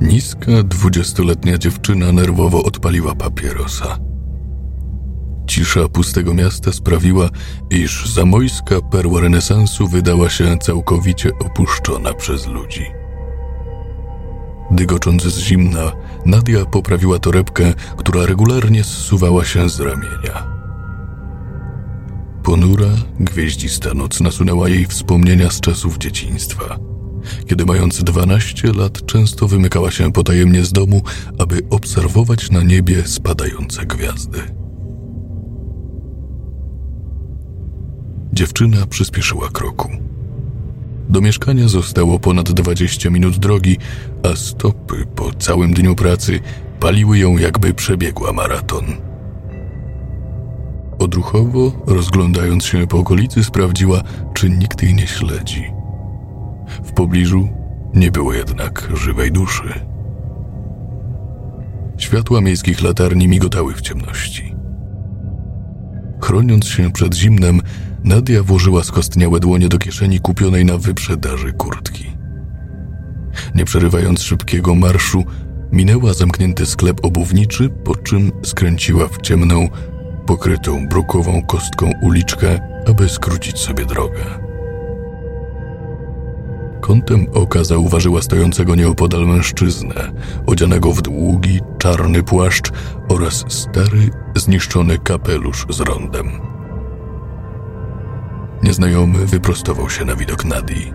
Niska, dwudziestoletnia dziewczyna nerwowo odpaliła papierosa. Cisza pustego miasta sprawiła, iż zamojska perła renesansu wydała się całkowicie opuszczona przez ludzi. Dygocząc z zimna, Nadia poprawiła torebkę, która regularnie zsuwała się z ramienia. Ponura, gwieździsta noc nasunęła jej wspomnienia z czasów dzieciństwa, kiedy mając 12 lat często wymykała się potajemnie z domu, aby obserwować na niebie spadające gwiazdy. Dziewczyna przyspieszyła kroku. Do mieszkania zostało ponad 20 minut drogi, a stopy po całym dniu pracy paliły ją, jakby przebiegła maraton. Odruchowo, rozglądając się po okolicy, sprawdziła, czy nikt jej nie śledzi. Pobliżu nie było jednak żywej duszy. Światła miejskich latarni migotały w ciemności. Chroniąc się przed zimnem, Nadia włożyła skostniałe dłonie do kieszeni kupionej na wyprzedaży kurtki. Nie przerywając szybkiego marszu, minęła zamknięty sklep obuwniczy, po czym skręciła w ciemną, pokrytą brukową kostką uliczkę, aby skrócić sobie drogę. Kątem oka zauważyła stojącego nieopodal mężczyznę, odzianego w długi, czarny płaszcz oraz stary, zniszczony kapelusz z rondem. Nieznajomy wyprostował się na widok Nadii.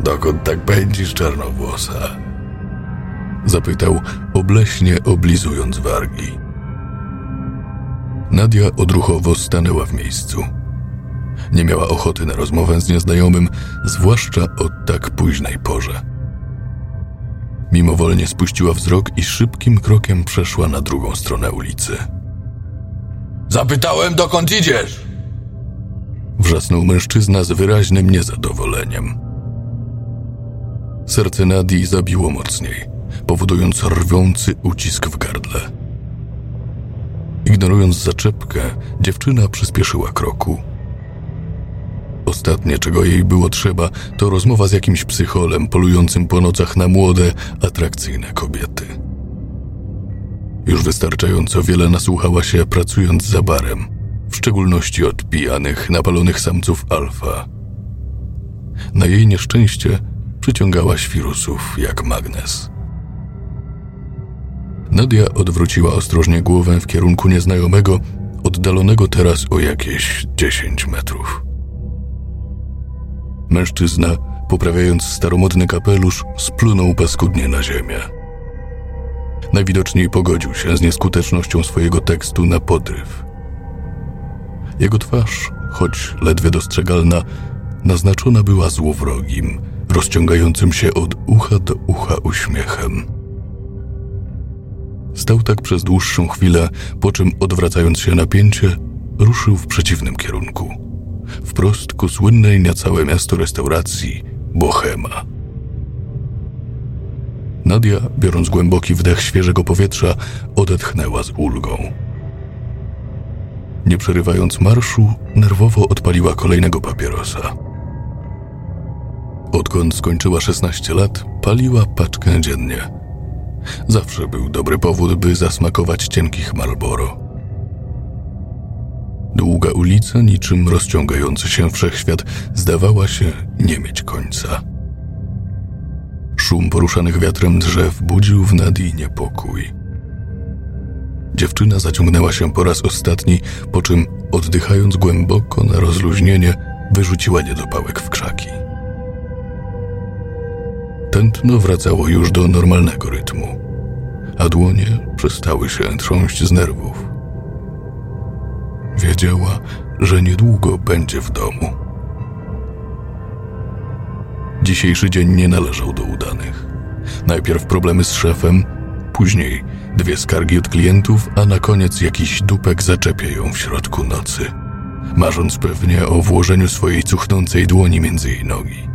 Dokąd tak pędzisz, czarnowłosa? Zapytał, obleśnie oblizując wargi. Nadia odruchowo stanęła w miejscu. Nie miała ochoty na rozmowę z nieznajomym, zwłaszcza o tak późnej porze. Mimowolnie spuściła wzrok i szybkim krokiem przeszła na drugą stronę ulicy. Zapytałem, dokąd idziesz? Wrzasnął mężczyzna z wyraźnym niezadowoleniem. Serce Nadii zabiło mocniej, powodując rwiący ucisk w gardle. Ignorując zaczepkę, dziewczyna przyspieszyła kroku. Ostatnie, czego jej było trzeba, to rozmowa z jakimś psycholem polującym po nocach na młode, atrakcyjne kobiety. Już wystarczająco wiele nasłuchała się pracując za barem, w szczególności od pijanych, napalonych samców alfa. Na jej nieszczęście przyciągała świrusów jak magnes. Nadia odwróciła ostrożnie głowę w kierunku nieznajomego, oddalonego teraz o jakieś 10 metrów. Mężczyzna, poprawiając staromodny kapelusz, splunął paskudnie na ziemię. Najwidoczniej pogodził się z nieskutecznością swojego tekstu na podryw. Jego twarz, choć ledwie dostrzegalna, naznaczona była złowrogim, rozciągającym się od ucha do ucha uśmiechem. Stał tak przez dłuższą chwilę, po czym odwracając się napięcie, ruszył w przeciwnym kierunku. Wprost ku słynnej na całe miasto restauracji Bohema. Nadia, biorąc głęboki wdech świeżego powietrza, odetchnęła z ulgą. Nie przerywając marszu, nerwowo odpaliła kolejnego papierosa. Odkąd skończyła 16 lat, paliła paczkę dziennie. Zawsze był dobry powód, by zasmakować cienkich Marlboro. Długa ulica, niczym rozciągający się wszechświat, zdawała się nie mieć końca. Szum poruszanych wiatrem drzew budził w Nadii niepokój. Dziewczyna zaciągnęła się po raz ostatni, po czym, oddychając głęboko na rozluźnienie, wyrzuciła niedopałek w krzaki. Tętno wracało już do normalnego rytmu, a dłonie przestały się trząść z nerwów. Wiedziała, że niedługo będzie w domu. Dzisiejszy dzień nie należał do udanych. Najpierw problemy z szefem, później dwie skargi od klientów, a na koniec jakiś dupek zaczepia ją w środku nocy, marząc pewnie o włożeniu swojej cuchnącej dłoni między jej nogi.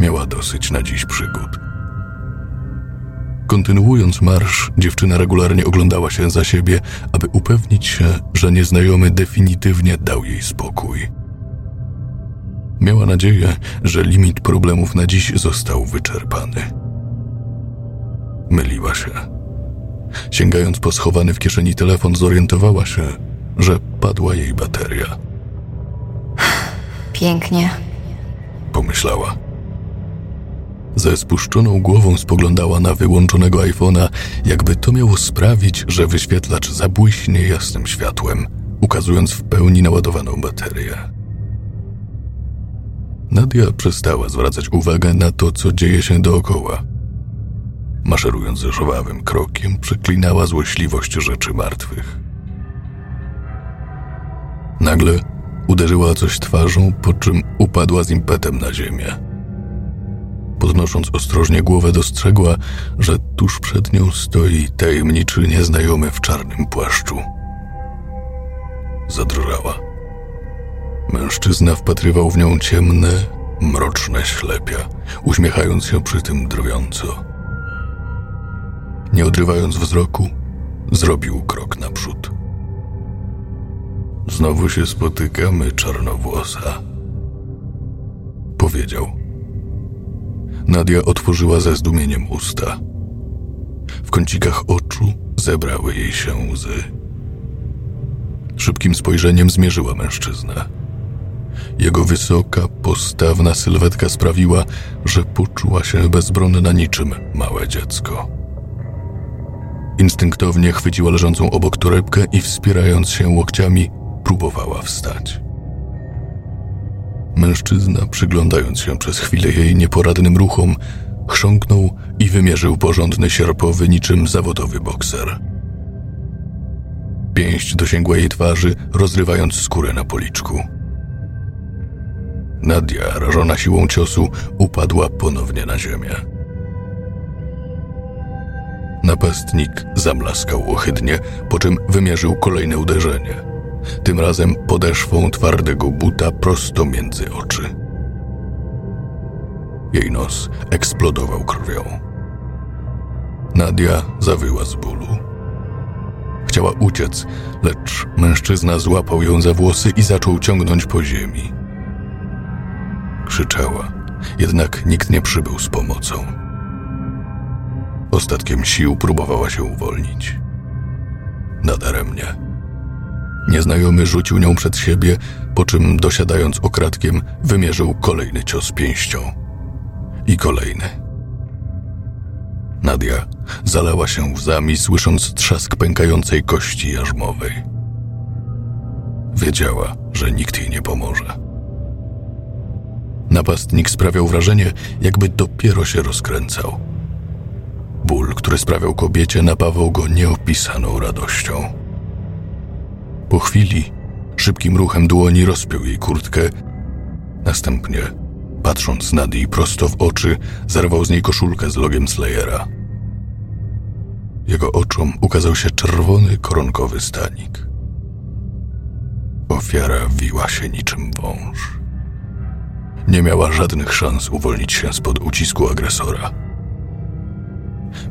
Miała dosyć na dziś przygód. Kontynuując marsz, dziewczyna regularnie oglądała się za siebie, aby upewnić się, że nieznajomy definitywnie dał jej spokój. Miała nadzieję, że limit problemów na dziś został wyczerpany. myliła się. Sięgając po schowany w kieszeni telefon, zorientowała się, że padła jej bateria. Pięknie. Pomyślała. Ze spuszczoną głową spoglądała na wyłączonego iPhone'a, jakby to miało sprawić, że wyświetlacz zabłyśnie jasnym światłem, ukazując w pełni naładowaną baterię. Nadia przestała zwracać uwagę na to, co dzieje się dookoła. Maszerując żwawym krokiem, przeklinała złośliwość rzeczy martwych. Nagle uderzyła coś twarzą, po czym upadła z impetem na ziemię. Podnosząc ostrożnie głowę, dostrzegła, że tuż przed nią stoi tajemniczy nieznajomy w czarnym płaszczu. Zadrżała. Mężczyzna wpatrywał w nią ciemne, mroczne ślepia, uśmiechając się przy tym drwiąco. Nie odrywając wzroku, zrobił krok naprzód. Znowu się spotykamy, czarnowłosa. Powiedział. Nadia otworzyła ze zdumieniem usta. W kącikach oczu zebrały jej się łzy. Szybkim spojrzeniem zmierzyła mężczyznę. Jego wysoka, postawna sylwetka sprawiła, że poczuła się bezbronna niczym małe dziecko. Instynktownie chwyciła leżącą obok torebkę i wspierając się łokciami, próbowała wstać. Mężczyzna, przyglądając się przez chwilę jej nieporadnym ruchom, chrząknął i wymierzył porządny sierpowy niczym zawodowy bokser. Pięść dosięgła jej twarzy, rozrywając skórę na policzku. Nadia, rażona siłą ciosu, upadła ponownie na ziemię. Napastnik zamlaskał ohydnie, po czym wymierzył kolejne uderzenie. Tym razem podeszwą twardego buta prosto między oczy. Jej nos eksplodował krwią. Nadia zawyła z bólu. Chciała uciec, lecz mężczyzna złapał ją za włosy i zaczął ciągnąć po ziemi. Krzyczała, jednak nikt nie przybył z pomocą. Ostatkiem sił próbowała się uwolnić. Nadaremnie. Nieznajomy rzucił nią przed siebie, po czym dosiadając okradkiem, wymierzył kolejny cios pięścią. I kolejny. Nadia zalała się łzami, słysząc trzask pękającej kości jarzmowej. Wiedziała, że nikt jej nie pomoże. Napastnik sprawiał wrażenie, jakby dopiero się rozkręcał. Ból, który sprawiał kobiecie, napawał go nieopisaną radością. Po chwili, szybkim ruchem dłoni rozpiął jej kurtkę. Następnie, patrząc Nadii prosto w oczy, zerwał z niej koszulkę z logiem Slayera. Jego oczom ukazał się czerwony koronkowy stanik. Ofiara wiła się niczym wąż. Nie miała żadnych szans uwolnić się spod ucisku agresora.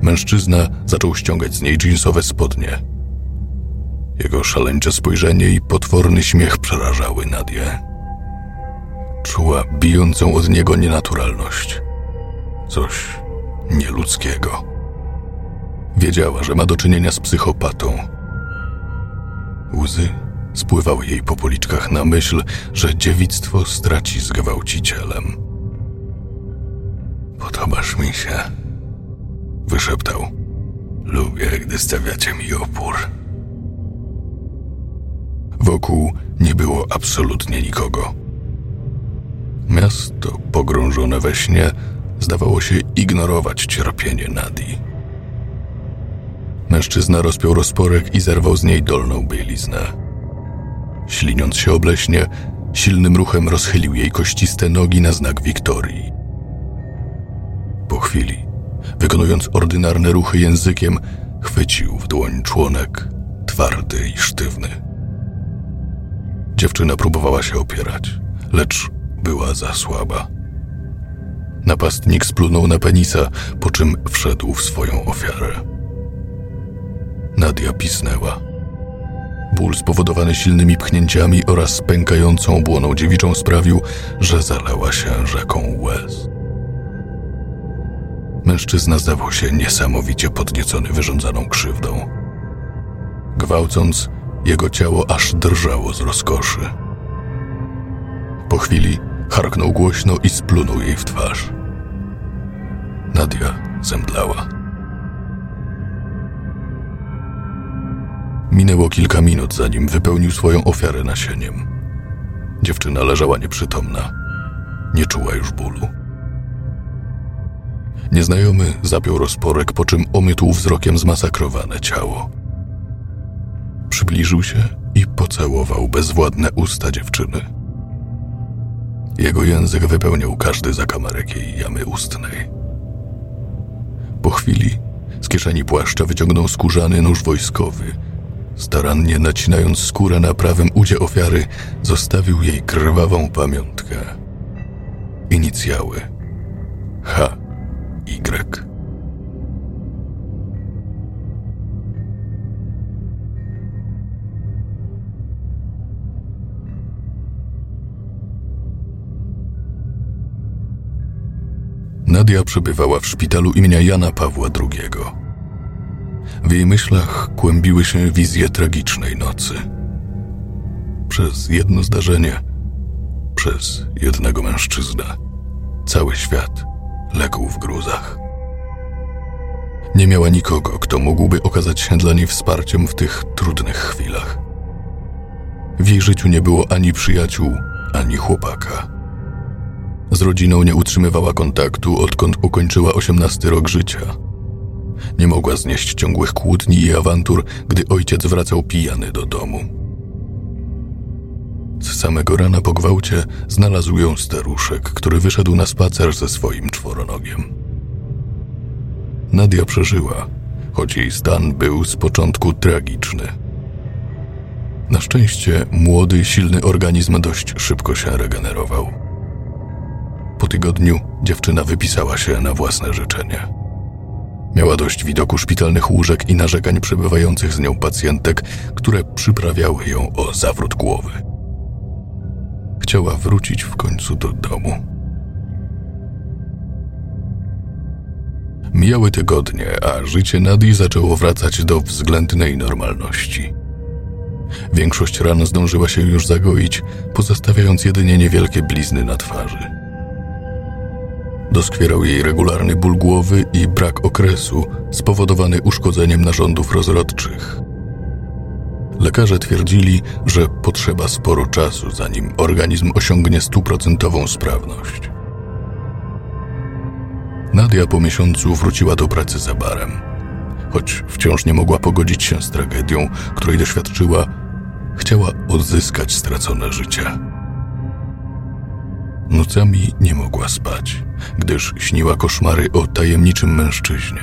Mężczyzna zaczął ściągać z niej jeansowe spodnie. Jego szaleńcze spojrzenie i potworny śmiech przerażały Nadię. Czuła bijącą od niego nienaturalność. Coś nieludzkiego. Wiedziała, że ma do czynienia z psychopatą. Łzy spływały jej po policzkach na myśl, że dziewictwo straci z gwałcicielem. Podobasz mi się, wyszeptał. Lubię, gdy stawiacie mi opór. Wokół nie było absolutnie nikogo. Miasto, pogrążone we śnie, zdawało się ignorować cierpienie Nadi. Mężczyzna rozpiął rozporek i zerwał z niej dolną bieliznę. Śliniąc się obleśnie, silnym ruchem rozchylił jej kościste nogi na znak Wiktorii. Po chwili, wykonując ordynarne ruchy językiem, chwycił w dłoń członek, twardy i sztywny. Dziewczyna próbowała się opierać, lecz była za słaba. Napastnik splunął na penisa, po czym wszedł w swoją ofiarę. Nadia pisnęła. Ból spowodowany silnymi pchnięciami oraz pękającą błoną dziewiczą sprawił, że zalała się rzeką łez. Mężczyzna zdawał się niesamowicie podniecony wyrządzaną krzywdą. Gwałcąc, jego ciało aż drżało z rozkoszy. Po chwili harknął głośno i splunął jej w twarz. Nadia zemdlała. Minęło kilka minut, zanim wypełnił swoją ofiarę nasieniem. Dziewczyna leżała nieprzytomna. Nie czuła już bólu. Nieznajomy zapiął rozporek, po czym omytł wzrokiem zmasakrowane ciało. Przybliżył się i pocałował bezwładne usta dziewczyny. Jego język wypełniał każdy zakamarek jej jamy ustnej. Po chwili z kieszeni płaszcza wyciągnął skórzany nóż wojskowy. Starannie nacinając skórę na prawym udzie ofiary, zostawił jej krwawą pamiątkę. Inicjały H. Y. Nadia przebywała w szpitalu imienia Jana Pawła II. W jej myślach kłębiły się wizje tragicznej nocy. Przez jedno zdarzenie, przez jednego mężczyznę, cały świat legł w gruzach. Nie miała nikogo, kto mógłby okazać się dla niej wsparciem w tych trudnych chwilach. W jej życiu nie było ani przyjaciół, ani chłopaka. Z rodziną nie utrzymywała kontaktu, odkąd ukończyła osiemnasty rok życia. Nie mogła znieść ciągłych kłótni i awantur, gdy ojciec wracał pijany do domu. Z samego rana po gwałcie znalazł ją staruszek, który wyszedł na spacer ze swoim czworonogiem. Nadia przeżyła, choć jej stan był z początku tragiczny. Na szczęście młody, silny organizm dość szybko się regenerował. Po tygodniu dziewczyna wypisała się na własne życzenie. Miała dość widoku szpitalnych łóżek i narzekań przebywających z nią pacjentek, które przyprawiały ją o zawrót głowy. Chciała wrócić w końcu do domu. Mijały tygodnie, a życie Nadii zaczęło wracać do względnej normalności. Większość ran zdążyła się już zagoić, pozostawiając jedynie niewielkie blizny na twarzy. Doskwierał jej regularny ból głowy i brak okresu spowodowany uszkodzeniem narządów rozrodczych. Lekarze twierdzili, że potrzeba sporo czasu, zanim organizm osiągnie stuprocentową sprawność. Nadia po miesiącu wróciła do pracy za barem. Choć wciąż nie mogła pogodzić się z tragedią, której doświadczyła, chciała odzyskać stracone życie. Nocami nie mogła spać, gdyż śniła koszmary o tajemniczym mężczyźnie.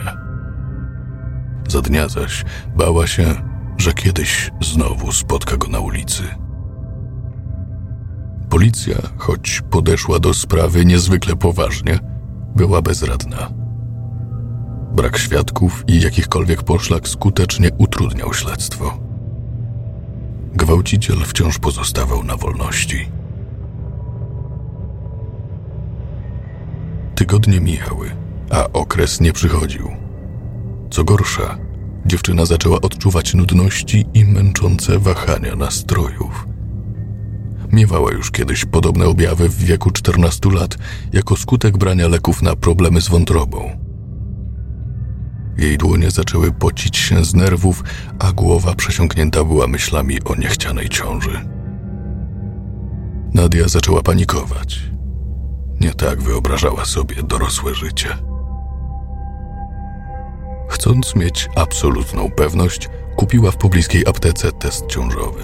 Za dnia zaś bała się, że kiedyś znowu spotka go na ulicy. Policja, choć podeszła do sprawy niezwykle poważnie, była bezradna. Brak świadków i jakichkolwiek poszlak skutecznie utrudniał śledztwo. Gwałciciel wciąż pozostawał na wolności. Tygodnie mijały, a okres nie przychodził. Co gorsza, dziewczyna zaczęła odczuwać nudności i męczące wahania nastrojów. Miewała już kiedyś podobne objawy w wieku 14 lat, jako skutek brania leków na problemy z wątrobą. Jej dłonie zaczęły pocić się z nerwów, a głowa przesiąknięta była myślami o niechcianej ciąży. Nadia zaczęła panikować. Nie tak wyobrażała sobie dorosłe życie. Chcąc mieć absolutną pewność, kupiła w pobliskiej aptece test ciążowy.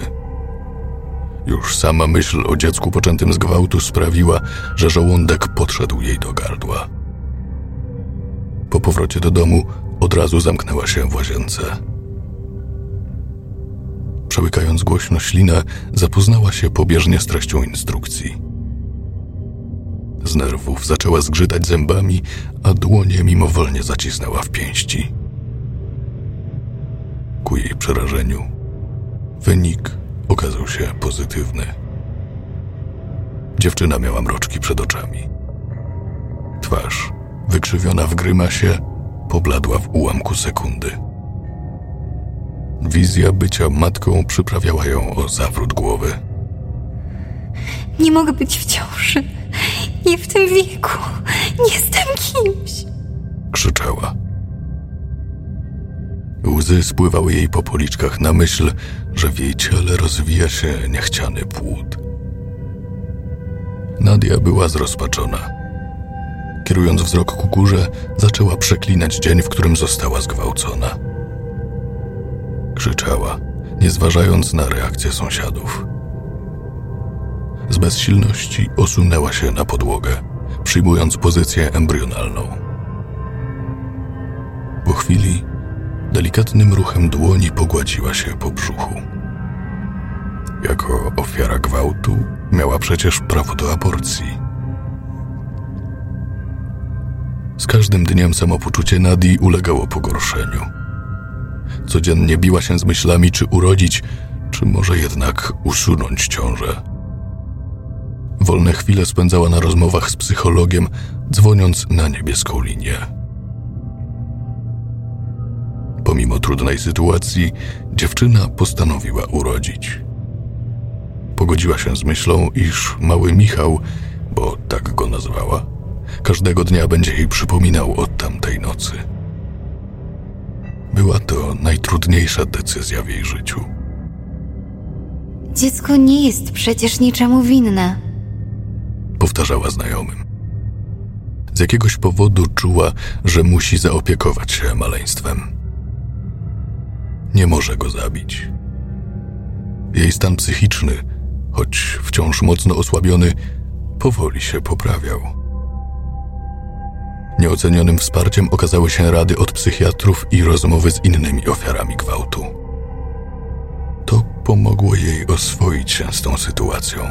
Już sama myśl o dziecku poczętym z gwałtu sprawiła, że żołądek podszedł jej do gardła. Po powrocie do domu od razu zamknęła się w łazience. Przełykając głośno ślinę, zapoznała się pobieżnie z treścią instrukcji. Z nerwów zaczęła zgrzytać zębami, a dłonie mimowolnie zacisnęła w pięści. Ku jej przerażeniu, wynik okazał się pozytywny. Dziewczyna miała mroczki przed oczami. Twarz wykrzywiona w grymasie, pobladła w ułamku sekundy. Wizja bycia matką przyprawiała ją o zawrót głowy. Nie mogę być w ciąży. Nie w tym wieku. Nie jestem kimś. Krzyczała. Łzy spływały jej po policzkach na myśl, że w jej ciele rozwija się niechciany płód. Nadia była zrozpaczona. Kierując wzrok ku górze, zaczęła przeklinać dzień, w którym została zgwałcona. Krzyczała, nie zważając na reakcję sąsiadów. Z bezsilności osunęła się na podłogę, przyjmując pozycję embrionalną. Po chwili delikatnym ruchem dłoni pogładziła się po brzuchu. Jako ofiara gwałtu miała przecież prawo do aborcji. Z każdym dniem samopoczucie Nadii ulegało pogorszeniu. Codziennie biła się z myślami, czy urodzić, czy może jednak usunąć ciążę. Wolne chwile spędzała na rozmowach z psychologiem, dzwoniąc na niebieską linię. Pomimo trudnej sytuacji, dziewczyna postanowiła urodzić. Pogodziła się z myślą, iż mały Michał, bo tak go nazwała, każdego dnia będzie jej przypominał o tamtej nocy. Była to najtrudniejsza decyzja w jej życiu. Dziecko nie jest przecież niczemu winne. Powtarzała znajomym. Z jakiegoś powodu czuła, że musi zaopiekować się maleństwem. Nie może go zabić. Jej stan psychiczny, choć wciąż mocno osłabiony, powoli się poprawiał. Nieocenionym wsparciem okazały się rady od psychiatrów i rozmowy z innymi ofiarami gwałtu. To pomogło jej oswoić się z tą sytuacją.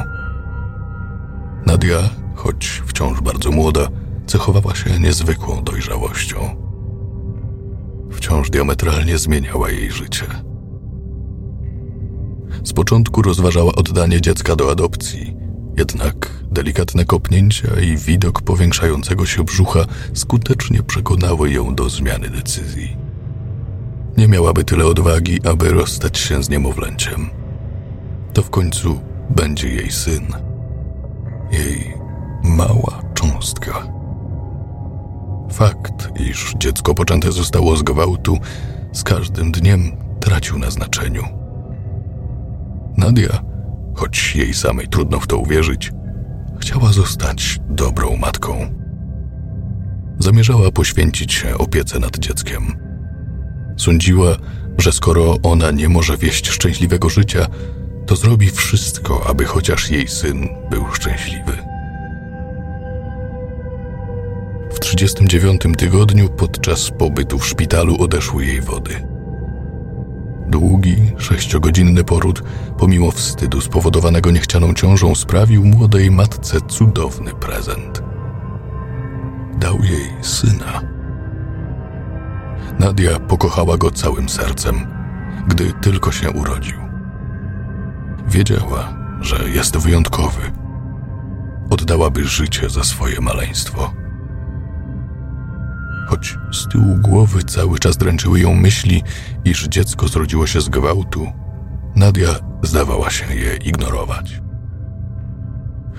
Nadia, choć wciąż bardzo młoda, cechowała się niezwykłą dojrzałością. Wciąż diametralnie zmieniała jej życie. Z początku rozważała oddanie dziecka do adopcji, jednak delikatne kopnięcia i widok powiększającego się brzucha skutecznie przekonały ją do zmiany decyzji. Nie miałaby tyle odwagi, aby rozstać się z niemowlęciem. To w końcu będzie jej syn. Jej mała cząstka. Fakt, iż dziecko poczęte zostało z gwałtu, z każdym dniem tracił na znaczeniu. Nadia, choć jej samej trudno w to uwierzyć, chciała zostać dobrą matką. Zamierzała poświęcić się opiece nad dzieckiem. Sądziła, że skoro ona nie może wieść szczęśliwego życia, to zrobi wszystko, aby chociaż jej syn był szczęśliwy. W 39 tygodniu podczas pobytu w szpitalu odeszły jej wody. Długi, sześciogodzinny poród, pomimo wstydu spowodowanego niechcianą ciążą, sprawił młodej matce cudowny prezent. Dał jej syna. Nadia pokochała go całym sercem, gdy tylko się urodził. Wiedziała, że jest wyjątkowy. Oddałaby życie za swoje maleństwo. Choć z tyłu głowy cały czas dręczyły ją myśli, iż dziecko zrodziło się z gwałtu, Nadia zdawała się je ignorować.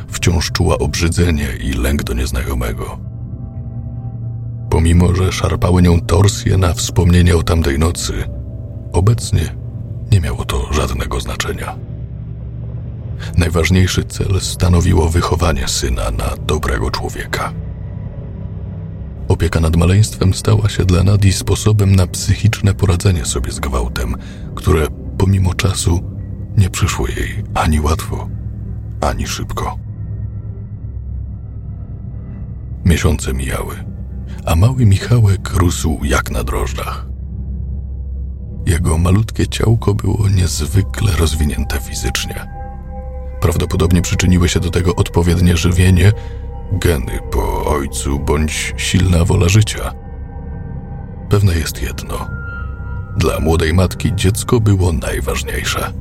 Wciąż czuła obrzydzenie i lęk do nieznajomego. Pomimo, że szarpały nią torsje na wspomnienie o tamtej nocy, obecnie nie miało to żadnego znaczenia. Najważniejszy cel stanowiło wychowanie syna na dobrego człowieka. Opieka nad maleństwem stała się dla Nadii sposobem na psychiczne poradzenie sobie z gwałtem, które pomimo czasu nie przyszło jej ani łatwo, ani szybko. Miesiące mijały, a mały Michałek rósł jak na drożdżach. Jego malutkie ciałko było niezwykle rozwinięte fizycznie. Prawdopodobnie przyczyniły się do tego odpowiednie żywienie geny po ojcu bądź silna wola życia. Pewne jest jedno. Dla młodej matki dziecko było najważniejsze.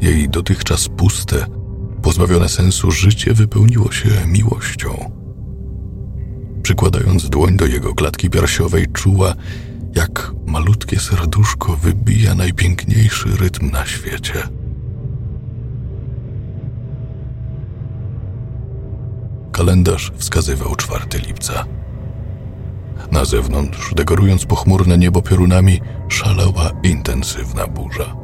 Jej dotychczas puste, pozbawione sensu życie wypełniło się miłością. Przykładając dłoń do jego klatki piersiowej, czuła, jak malutkie serduszko wybija najpiękniejszy rytm na świecie. Kalendarz wskazywał 4 lipca. Na zewnątrz, dekorując pochmurne niebo piorunami, szalała intensywna burza.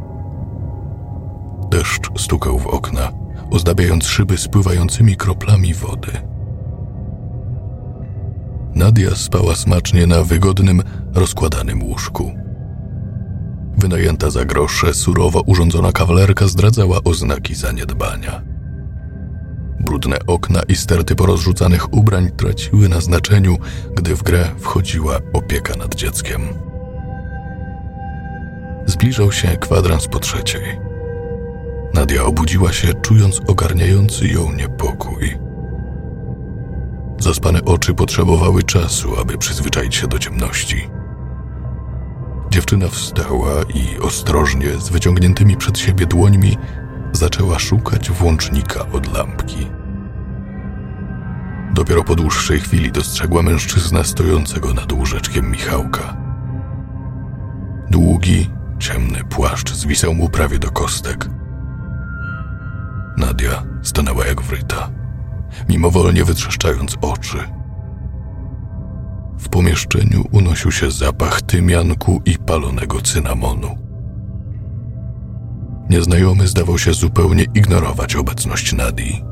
Deszcz stukał w okna, ozdabiając szyby spływającymi kroplami wody. Nadia spała smacznie na wygodnym, rozkładanym łóżku. Wynajęta za grosze, surowo urządzona kawalerka zdradzała oznaki zaniedbania. Brudne okna i sterty porozrzucanych ubrań traciły na znaczeniu, gdy w grę wchodziła opieka nad dzieckiem. Zbliżał się kwadrans po trzeciej. Nadia obudziła się, czując ogarniający ją niepokój. Zaspane oczy potrzebowały czasu, aby przyzwyczaić się do ciemności. Dziewczyna wstała i ostrożnie, z wyciągniętymi przed siebie dłońmi, zaczęła szukać włącznika od lampki. Dopiero po dłuższej chwili dostrzegła mężczyznę stojącego nad łóżeczkiem Michałka. Długi, ciemny płaszcz zwisał mu prawie do kostek. Nadia stanęła jak wryta, mimowolnie wytrzeszczając oczy. W pomieszczeniu unosił się zapach tymianku i palonego cynamonu. Nieznajomy zdawał się zupełnie ignorować obecność Nadii.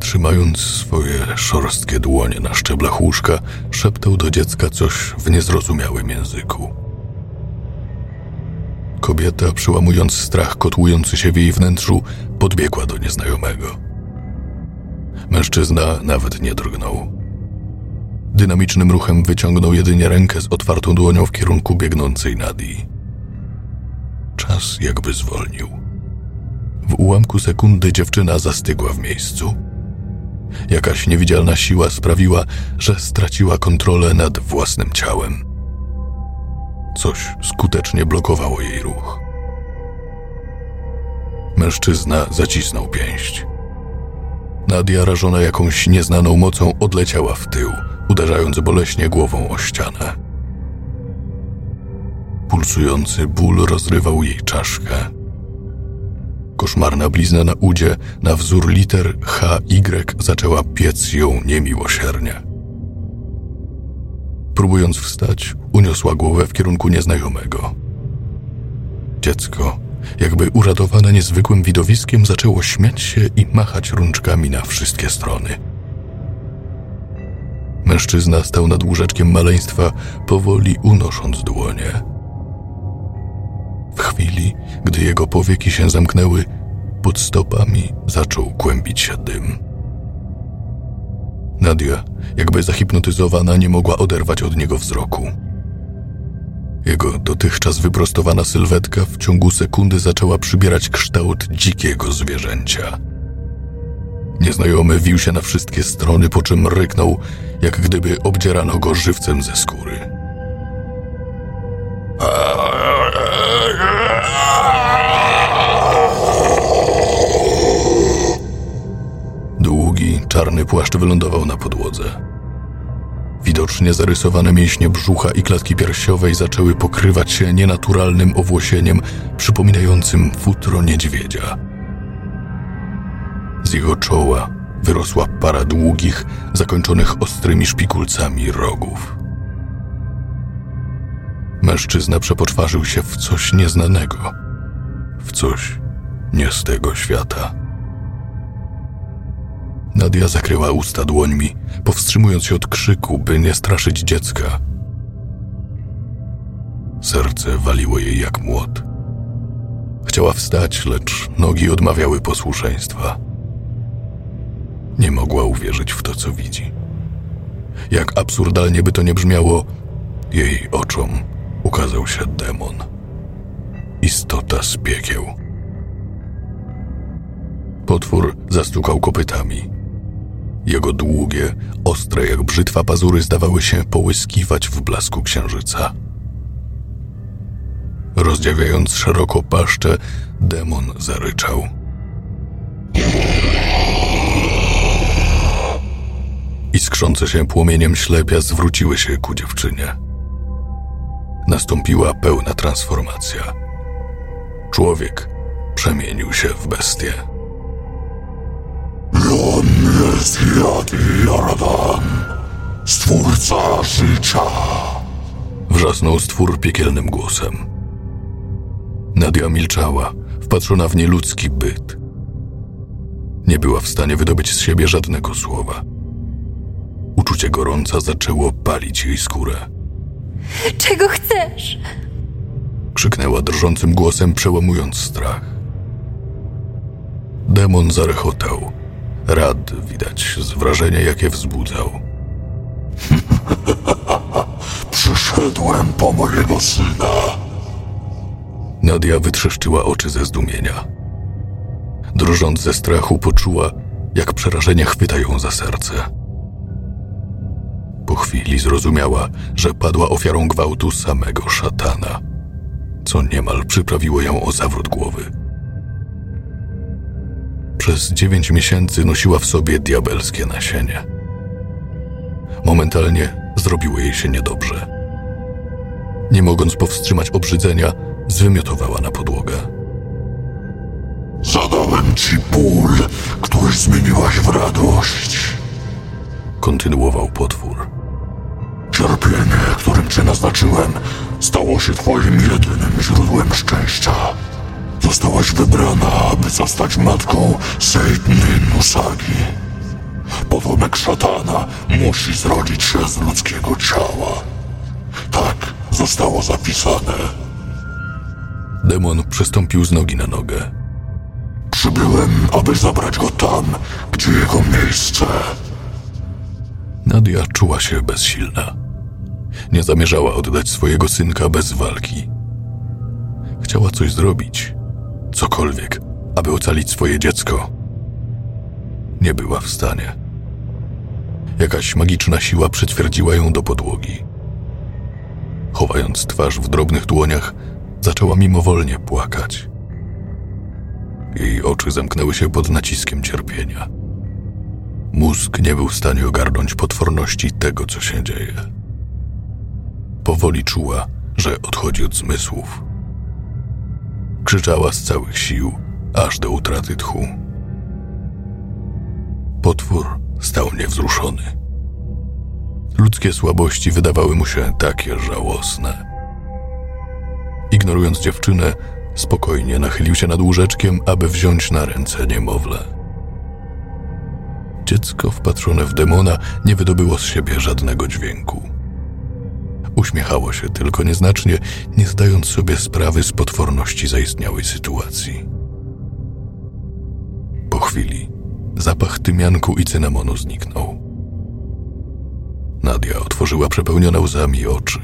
Trzymając swoje szorstkie dłonie na szczeblach łóżka, szeptał do dziecka coś w niezrozumiałym języku. Kobieta, przełamując strach kotłujący się w jej wnętrzu, podbiegła do nieznajomego. Mężczyzna nawet nie drgnął. Dynamicznym ruchem wyciągnął jedynie rękę z otwartą dłonią w kierunku biegnącej Nadii. Czas jakby zwolnił. W ułamku sekundy dziewczyna zastygła w miejscu. Jakaś niewidzialna siła sprawiła, że straciła kontrolę nad własnym ciałem. Coś skutecznie blokowało jej ruch. Mężczyzna zacisnął pięść. Nadia, rażona jakąś nieznaną mocą, odleciała w tył, uderzając boleśnie głową o ścianę. Pulsujący ból rozrywał jej czaszkę. Koszmarna blizna na udzie, na wzór liter H, Y zaczęła piec ją niemiłosiernie. Próbując wstać, uniosła głowę w kierunku nieznajomego. Dziecko, jakby uradowane niezwykłym widowiskiem, zaczęło śmiać się i machać rączkami na wszystkie strony. Mężczyzna stał nad łóżeczkiem maleństwa, powoli unosząc dłonie. W chwili, gdy jego powieki się zamknęły, pod stopami zaczął kłębić się dym. Nadia, jakby zahipnotyzowana, nie mogła oderwać od niego wzroku. Jego dotychczas wyprostowana sylwetka w ciągu sekundy zaczęła przybierać kształt dzikiego zwierzęcia. Nieznajomy wił się na wszystkie strony, po czym ryknął, jak gdyby obdzierano go żywcem ze skóry. Długi, czarny płaszcz wylądował na podłodze. Widocznie zarysowane mięśnie brzucha i klatki piersiowej zaczęły pokrywać się nienaturalnym owłosieniem przypominającym futro niedźwiedzia. Z jego czoła wyrosła para długich, zakończonych ostrymi szpikulcami rogów. Mężczyzna przepoczwarzył się w coś nieznanego, w coś nie z tego świata. Nadia zakryła usta dłońmi, powstrzymując się od krzyku, by nie straszyć dziecka. Serce waliło jej jak młot. Chciała wstać, lecz nogi odmawiały posłuszeństwa. Nie mogła uwierzyć w to, co widzi. Jak absurdalnie by to nie brzmiało, jej oczom ukazał się demon. Istota z piekieł. Potwór zastukał kopytami. Jego długie, ostre jak brzytwa pazury zdawały się połyskiwać w blasku księżyca. Rozdziawiając szeroko paszczę, demon zaryczał. Iskrzące się płomieniem ślepia zwróciły się ku dziewczynie. Nastąpiła pełna transformacja. Człowiek przemienił się w bestię. Yati Jordan, stwórca życia. Wrzasnął stwór piekielnym głosem. Nadia milczała, wpatrzona w nieludzki byt. Nie była w stanie wydobyć z siebie żadnego słowa. Uczucie gorąca zaczęło palić jej skórę. Czego chcesz? Krzyknęła drżącym głosem, przełamując strach. Demon zarechotał. Rad widać z wrażenia, jakie wzbudzał. Przyszedłem po mojego syna. Nadia wytrzeszczyła oczy ze zdumienia. Drżąc ze strachu, poczuła, jak przerażenie chwyta ją za serce. Po chwili zrozumiała, że padła ofiarą gwałtu samego szatana, co niemal przyprawiło ją o zawrót głowy. Przez dziewięć miesięcy nosiła w sobie diabelskie nasienie. Momentalnie zrobiło jej się niedobrze. Nie mogąc powstrzymać obrzydzenia, zwymiotowała na podłogę. Zadałem ci ból, który zmieniłaś w radość. Kontynuował potwór. Cierpienie, którym cię naznaczyłem, stało się twoim jedynym źródłem szczęścia. Zostałaś wybrana, aby zostać matką Seidny Nusagi. Potomek szatana musi zrodzić się z ludzkiego ciała. Tak zostało zapisane. Demon przestąpił z nogi na nogę. Przybyłem, aby zabrać go tam, gdzie jego miejsce. Nadia czuła się bezsilna. Nie zamierzała oddać swojego synka bez walki. Chciała coś zrobić, cokolwiek, aby ocalić swoje dziecko. Nie była w stanie. Jakaś magiczna siła przytwierdziła ją do podłogi. Chowając twarz w drobnych dłoniach, zaczęła mimowolnie płakać. Jej oczy zamknęły się pod naciskiem cierpienia. Mózg nie był w stanie ogarnąć potworności tego, co się dzieje. Powoli czuła, że odchodzi od zmysłów. Krzyczała z całych sił, aż do utraty tchu. Potwór stał niewzruszony. Ludzkie słabości wydawały mu się takie żałosne. Ignorując dziewczynę, spokojnie nachylił się nad łóżeczkiem, aby wziąć na ręce niemowlę. Dziecko wpatrzone w demona nie wydobyło z siebie żadnego dźwięku. Uśmiechało się tylko nieznacznie, nie zdając sobie sprawy z potworności zaistniałej sytuacji. Po chwili zapach tymianku i cynamonu zniknął. Nadia otworzyła przepełnione łzami oczy.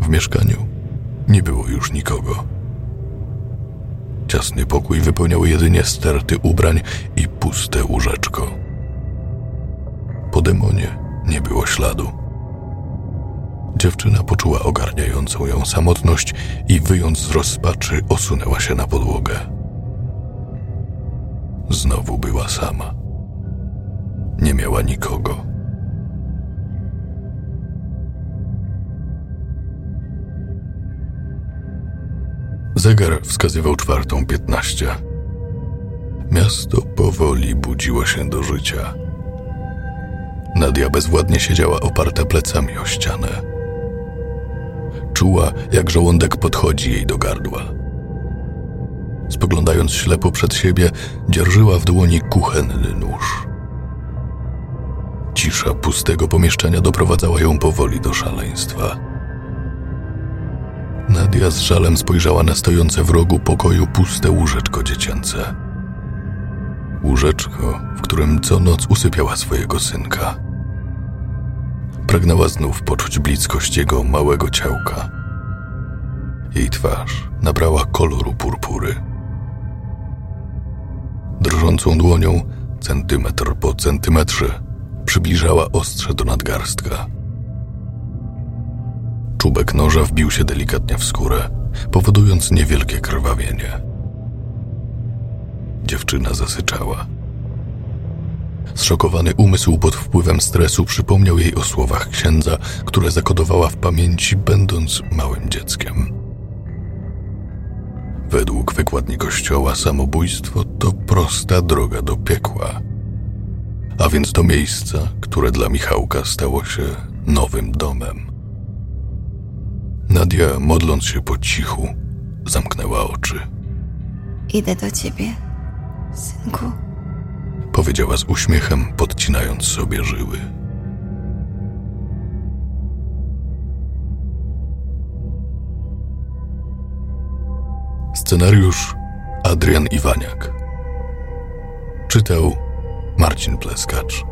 W mieszkaniu nie było już nikogo. Ciasny pokój wypełniały jedynie sterty ubrań i puste łóżeczko. Po demonie nie było śladu. Dziewczyna poczuła ogarniającą ją samotność i wyjąc z rozpaczy osunęła się na podłogę. Znowu była sama. Nie miała nikogo. Zegar wskazywał czwartą piętnaście. Miasto powoli budziło się do życia. Nadia bezwładnie siedziała oparta plecami o ścianę. Czuła, jak żołądek podchodzi jej do gardła. Spoglądając ślepo przed siebie, dzierżyła w dłoni kuchenny nóż. Cisza pustego pomieszczenia doprowadzała ją powoli do szaleństwa. Nadia z żalem spojrzała na stojące w rogu pokoju puste łóżeczko dziecięce. Łóżeczko, w którym co noc usypiała swojego synka. Pragnęła znów poczuć bliskość jego małego ciałka. Jej twarz nabrała koloru purpury. Drżącą dłonią, centymetr po centymetrze, przybliżała ostrze do nadgarstka. Czubek noża wbił się delikatnie w skórę, powodując niewielkie krwawienie. Dziewczyna zasyczała. Zszokowany umysł pod wpływem stresu przypomniał jej o słowach księdza, które zakodowała w pamięci, będąc małym dzieckiem. Według wykładni kościoła samobójstwo to prosta droga do piekła. A więc do miejsca, które dla Michałka stało się nowym domem. Nadia, modląc się po cichu, zamknęła oczy. Idę do ciebie, synku. Powiedziała z uśmiechem, podcinając sobie żyły. Scenariusz Adrian Iwaniak. Czytał Marcin Pleskacz.